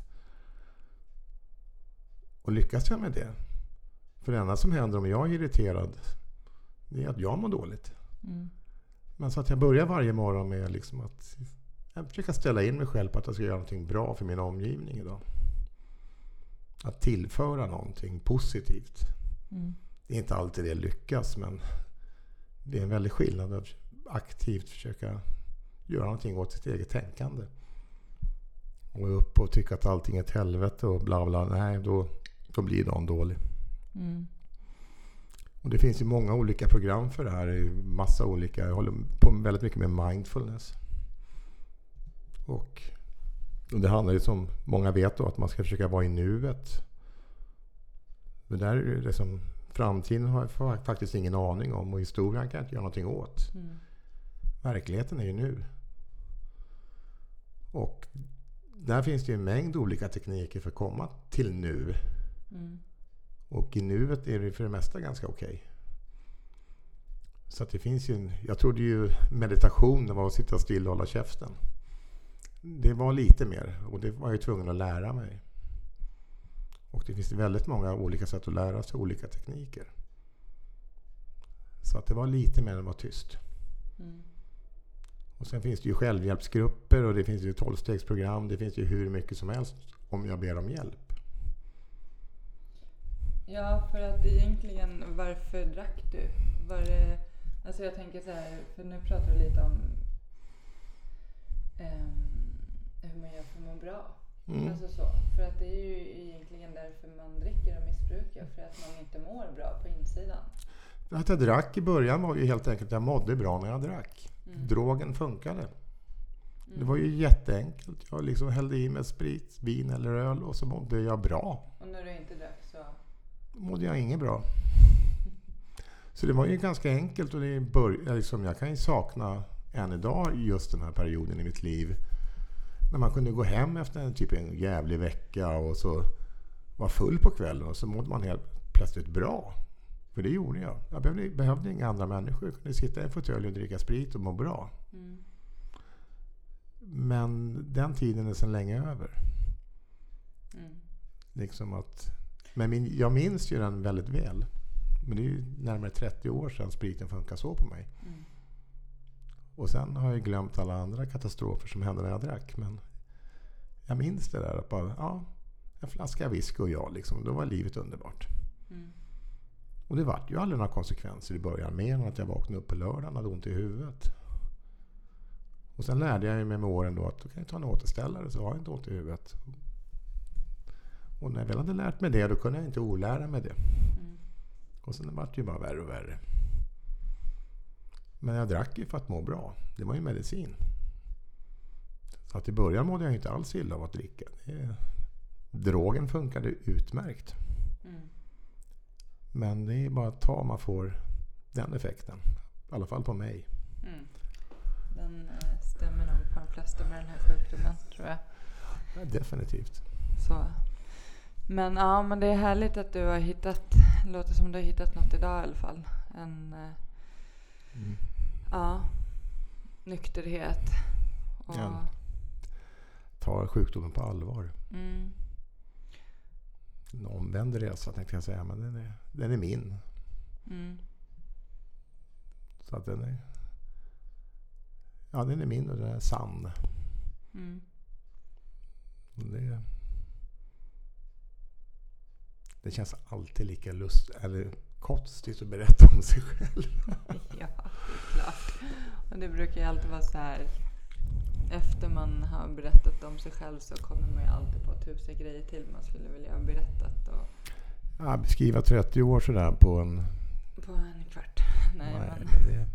Och lyckas jag med det, för det enda som händer om jag är irriterad, det är att jag mår dåligt. Mm. Men så att jag börjar varje morgon med liksom att jag försöker ställa in mig själv på att jag ska göra någonting bra för min omgivning idag. Att tillföra någonting positivt. Mm. Det är inte alltid det lyckas men det är en väldig skillnad att aktivt försöka göra någonting åt sitt eget tänkande. Och upp och tycka att allting är ett helvete och bla bla. Nej, då, då blir dagen dålig. Mm. Och det finns ju många olika program för det här. Massa olika. Jag håller på väldigt mycket med mindfulness. Och, det handlar ju som många vet då att man ska försöka vara i nuet. Men där är det som framtiden har jag faktiskt ingen aning om och historien kan jag inte göra någonting åt. Mm. Verkligheten är ju nu. Och där finns det ju en mängd olika tekniker för att komma till nu. Mm. Och i nuet är det för det mesta ganska okej. Så att det finns ju en, Jag trodde ju meditation var att sitta still och hålla käften. Det var lite mer och det var jag tvungen att lära mig. Och det finns väldigt många olika sätt att lära sig olika tekniker. Så att det var lite mer än att vara tyst. Mm. Och sen finns det ju självhjälpsgrupper och det finns ju tolvstegsprogram. Det finns ju hur mycket som helst om jag ber om hjälp. Ja, för att egentligen, varför drack du? Var det, alltså jag tänker så här, för nu pratar vi lite om ehm, hur man gör för att må bra. Mm. Alltså så. För att det är ju egentligen därför man dricker och missbrukar, för att man inte mår bra på insidan. Att jag drack i början var ju helt enkelt att jag mådde bra när jag drack. Mm. Drogen funkade. Mm. Det var ju jätteenkelt. Jag liksom hällde i mig sprit, vin eller öl och så mådde jag bra. Och när du inte drack mådde jag inget bra. Så det var ju ganska enkelt och det bör, liksom, jag kan ju sakna än idag just den här perioden i mitt liv. När man kunde gå hem efter en, typ en jävlig vecka och så var full på kvällen och så mådde man helt plötsligt bra. För det gjorde jag. Jag behövde, behövde inga andra människor. Jag kunde sitta i en fåtölj och dricka sprit och må bra. Mm. Men den tiden är sedan länge över. Mm. Liksom att, men min, jag minns ju den väldigt väl. Men det är ju närmare 30 år sedan spriten funkade så på mig. Mm. Och sen har jag glömt alla andra katastrofer som hände när jag drack. Men jag minns det där att bara, ja, en flaska whisky och jag liksom. Då var livet underbart. Mm. Och det vart ju aldrig några konsekvenser i början. Mer än att jag vaknade upp på lördagen och hade ont i huvudet. Och sen lärde jag mig med åren då att då kan jag ta en återställare så har jag inte ont i huvudet. Och när jag väl hade lärt mig det då kunde jag inte olära mig det. Mm. Och sen vart det ju bara värre och värre. Men jag drack ju för att må bra. Det var ju medicin. Så att i början mådde jag inte alls illa av att dricka. Det, drogen funkade utmärkt. Mm. Men det är bara att ta man får den effekten. I alla fall på mig. Mm. Den eh, stämmer nog på de flesta med den här sjukdomen, tror jag. Ja, definitivt. Så. Men ja, men det är härligt att du har hittat, låter som du har hittat något idag i alla fall. En eh, Mm. ja, nykterhet. Och, Ja. Ta sjukdomen på allvar. mm, En omvänd resa tänkte jag säga, men den är, den är min. mm, Så att den är... Ja, den är min och den är sann. mm, Det, det känns alltid lika lust, eller konstigt att berätta om sig själv. ja, klart. Och det brukar ju alltid vara så här. Efter man har berättat om sig själv så kommer man ju alltid på tusen grejer till man skulle vilja ha berättat. Och Ja, beskriva 30 år sådär på en... på en kvart. Nej, Nej, men, det,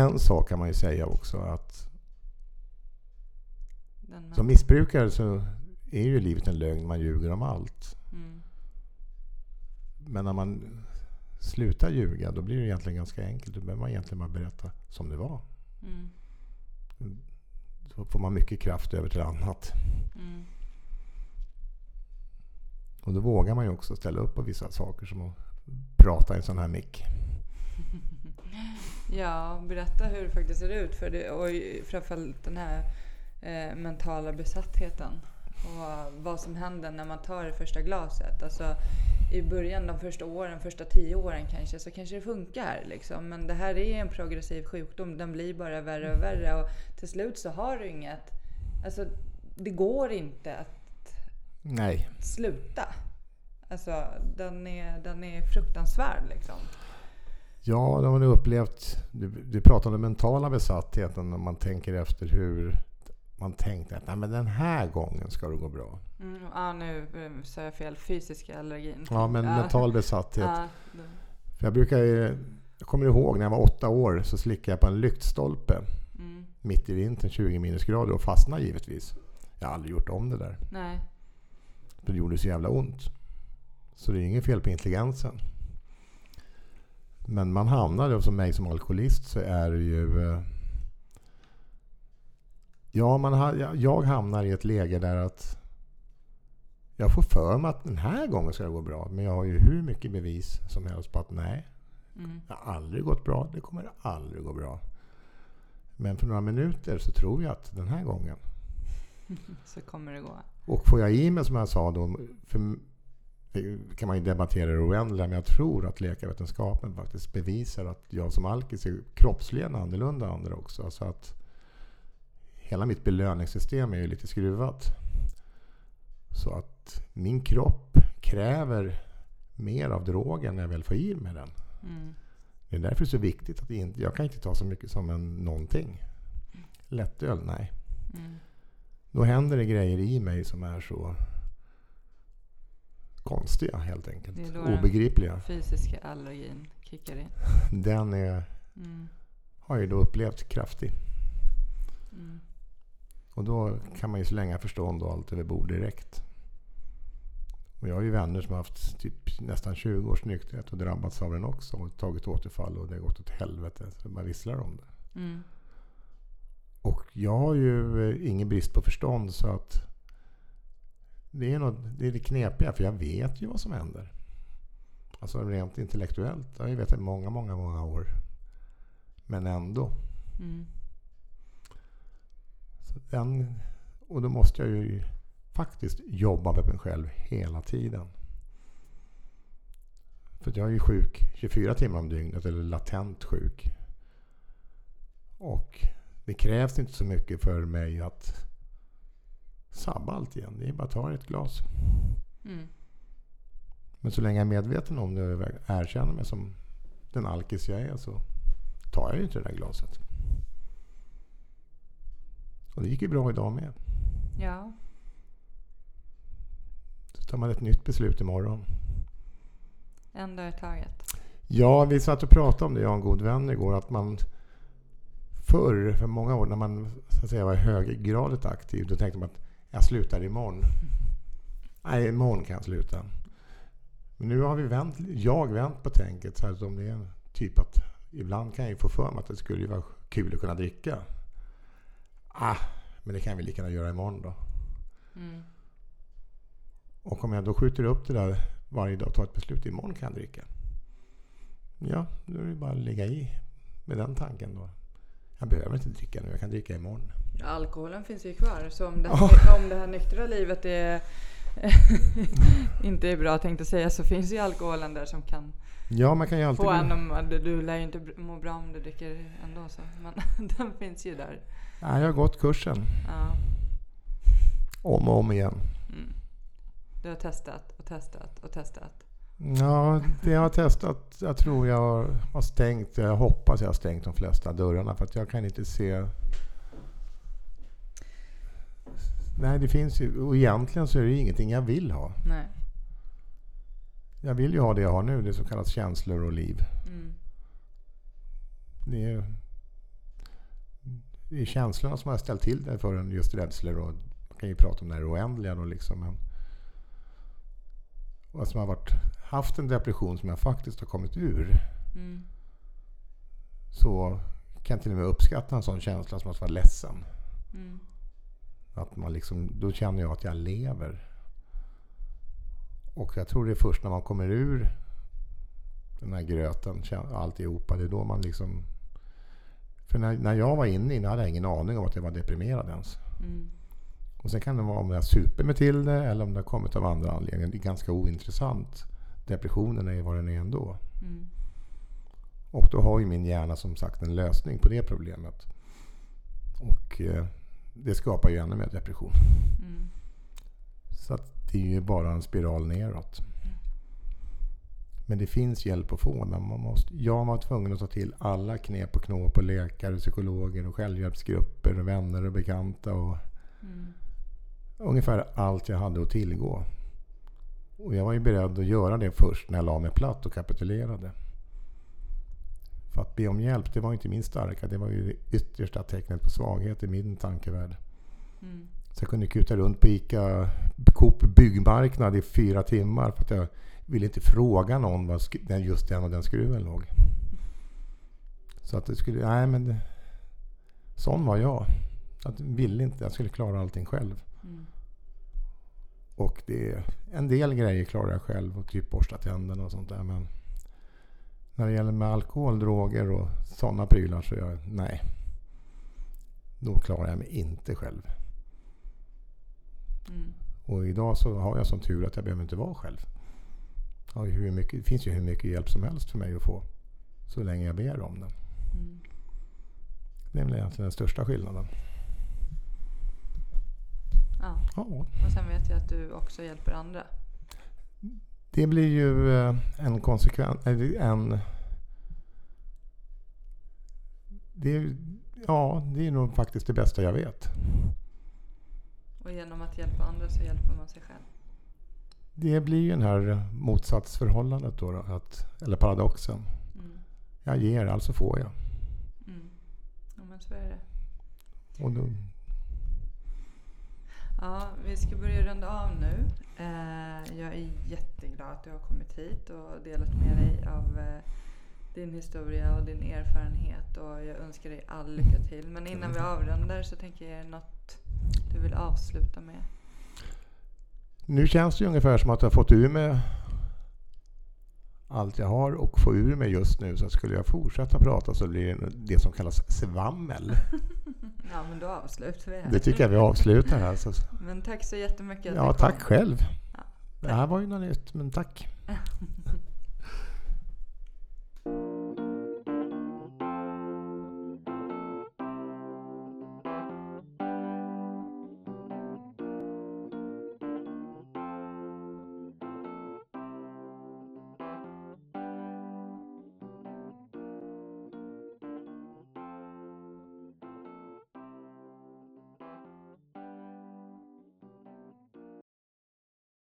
en sak kan man ju säga också att den som missbrukare så är ju livet en lögn. Man ljuger om allt. mm, Men när man slutar ljuga då blir det egentligen ganska enkelt. Då behöver man egentligen bara berätta som det var. mm, Så får man mycket kraft över till annat. mm. Och då vågar man ju också ställa upp på vissa saker som att prata i en sån här mick. Ja, berätta hur det faktiskt ser ut. För det, och framförallt den här eh, mentala besattheten. Och vad som händer när man tar det första glaset. Alltså, I början, de första åren, första tio åren kanske, så kanske det funkar. Liksom. Men det här är en progressiv sjukdom. Den blir bara värre och värre. Och till slut så har du inget... Alltså, det går inte att Nej, sluta. Alltså, den är, den är fruktansvärd liksom. Ja, det har man upplevt. Du, du pratar om den mentala besattheten när man tänker efter hur man tänkte att Nej, men den här gången ska det gå bra. Mm, ja, nu eh, sa jag fel. Fysiska allergin. Ja, men mental besatthet. Ja, För jag brukar ju, jag kommer ihåg när jag var åtta år så slickade jag på en lyktstolpe mm, mitt i vintern, 20 minusgrader och fastnade givetvis. Jag har aldrig gjort om det där. nej. För det gjorde så jävla ont. Så det är inget fel på intelligensen. Men man hamnar, som mig som alkoholist så är det ju... Ja, man har, jag- hamnar i ett läge där att jag får för mig att den här gången ska det gå bra. Men jag har ju hur mycket bevis som helst på att nej, Mm, det har aldrig gått bra. Det kommer aldrig gå bra. Men för några minuter så tror jag att den här gången så kommer det gå. och får jag i mig som jag sa då, för kan man ju debattera det oändliga, men jag tror att läkarvetenskapen faktiskt bevisar att jag som alkis är kroppsligen annorlunda än andra också. Alltså att hela mitt belöningssystem är ju lite skruvat. Så att min kropp kräver mer av drogen när jag väl får i mig den. Mm, Det är därför det är så viktigt att inte, jag kan inte ta så mycket som en någonting. Lättöl, nej. mm, Då händer det grejer i mig som är så konstiga helt enkelt. Det är då den- Obegripliga. fysiska allergin kickar in. Den är, Mm, har jag ju då upplevt kraftig. mm, Och då kan man ju slänga förstånd och allt över bord direkt. Och jag har ju vänner som har haft typ nästan 20 års nykterhet och drabbats av den också. Och tagit återfall och det har gått åt helvete. Så man visslar om det. mm, Och jag har ju eh, ingen brist på förstånd så att det är, något, det är det knepiga för jag vet ju vad som händer. Alltså rent intellektuellt. Jag har ju vetat i många, många, många år. Men ändå. mm, den, och då måste jag ju faktiskt jobba med mig själv hela tiden. För jag är ju sjuk 24 timmar om dygnet, eller latent sjuk. Och det krävs inte så mycket för mig att sabba allt igen. Det är bara att ta ett glas. mm, Men så länge jag är medveten om det och erkänner mig som den alkis jag är så tar jag ju inte det där glaset. Och det gick ju bra idag med. ja. Så tar man ett nytt beslut imorgon. En dag i taget. Ja, vi satt och pratade om det, jag och en god vän igår, att man förr, för många år, när man så att säga, var höggradigt aktiv, då tänkte man att jag slutar imorgon. Nej, imorgon kan jag sluta. Men nu har vi vänt, jag vänt på tänket, så att om det är typ att ibland kan jag ju få för mig att det skulle vara kul att kunna dricka. Ah, men det kan vi lika gärna göra imorgon då. Mm, Och om jag då skjuter upp det där varje dag och tar ett beslut, imorgon kan jag dricka. Ja, då är det bara att ligga i med den tanken då. Jag behöver inte dricka nu, jag kan dricka imorgon. Alkoholen finns ju kvar. Så om det, Ja. om det här nyktra livet är inte är bra tänkte jag säga så finns ju alkoholen där som kan Ja, man kan ju alltid... få en om, du, du lär ju inte må bra om du dricker ändå så. Men den finns ju där. Ja, jag har gått kursen Ja. om och om igen. Mm. Du har testat och testat och testat. Ja, det jag har testat, jag tror jag har stängt, jag hoppas jag har stängt de flesta dörrarna för att jag kan inte se Nej, det finns ju, och egentligen så är det ingenting jag vill ha. Nej. Jag vill ju ha det jag har nu, det som kallas känslor och liv. Mm. Det är, det är känslorna som har ställt till det för en, just rädslor. Och man kan ju prata om det här oändliga då liksom. Men, och som har varit, haft en depression som jag faktiskt har kommit ur. Mm. Så kan jag till och med uppskatta en sån känsla som att vara ledsen. Mm. Att man liksom, då känner jag att jag lever. Och jag tror det är först när man kommer ur den här gröten, alltihopa, det är då man liksom... För när, när jag var inne i det hade jag ingen aning om att jag var deprimerad ens. Mm. Och sen kan det vara om jag super mig till det eller om det har kommit av andra anledningar. Det är ganska ointressant. Depressionen är ju vad den är ändå. Mm. Och då har ju min hjärna som sagt en lösning på det problemet. Och eh, det skapar ju ännu mer depression. Mm. Så att det är ju bara en spiral neråt. Men det finns hjälp att få. Man måste, jag var tvungen att ta till alla knep och knåp och läkare, psykologer och självhjälpsgrupper och vänner och bekanta. Och Mm. ungefär allt jag hade att tillgå. Och jag var ju beredd att göra det först när jag la mig platt och kapitulerade. För att be om hjälp, det var inte min starka. Det var ju det yttersta tecknet på svaghet i min tankevärld. Mm. Så jag kunde kuta runt på ICA Coop byggmarknad i fyra timmar för att jag ville inte fråga någon var just den och den skruven låg. Så att det skulle, nej men det, sån var jag. Jag ville inte, jag skulle klara allting själv. Mm. Och det, en del grejer klarar jag själv och typ borsta tänderna och sånt där. Men när det gäller med alkohol, droger och sådana prylar så jag, nej. Då klarar jag mig inte själv. Mm. Och idag så har jag sån tur att jag behöver inte vara själv. Har hur mycket, det finns ju hur mycket hjälp som helst för mig att få. Så länge jag ber om den. Mm. Det är väl egentligen den största skillnaden. Ja. Ja, Och sen vet jag att du också hjälper andra. det blir ju eh, en konsekvens... eller En, det är, ja, det är nog faktiskt det bästa jag vet. Och genom att hjälpa andra så hjälper man sig själv. Det blir ju det här motsatsförhållandet då, då att, eller paradoxen. Mm. Jag ger, alltså får jag. Mm. Ja men så är det. Och då, Ja, vi ska börja runda av nu. Eh, jag är jätteglad att du har kommit hit och delat med dig av eh, din historia och din erfarenhet och jag önskar dig all lycka till. Men innan vi avrundar så tänker jag något du vill avsluta med. Nu känns det ungefär som att jag har fått ur mig allt jag har och få ur mig just nu. Så skulle jag fortsätta prata så blir det det som kallas svammel. Ja men då avslutar vi här. Det tycker jag vi avslutar här. Så, Men tack så jättemycket ja, tack själv. Ja, Det här var ju något nytt, men tack.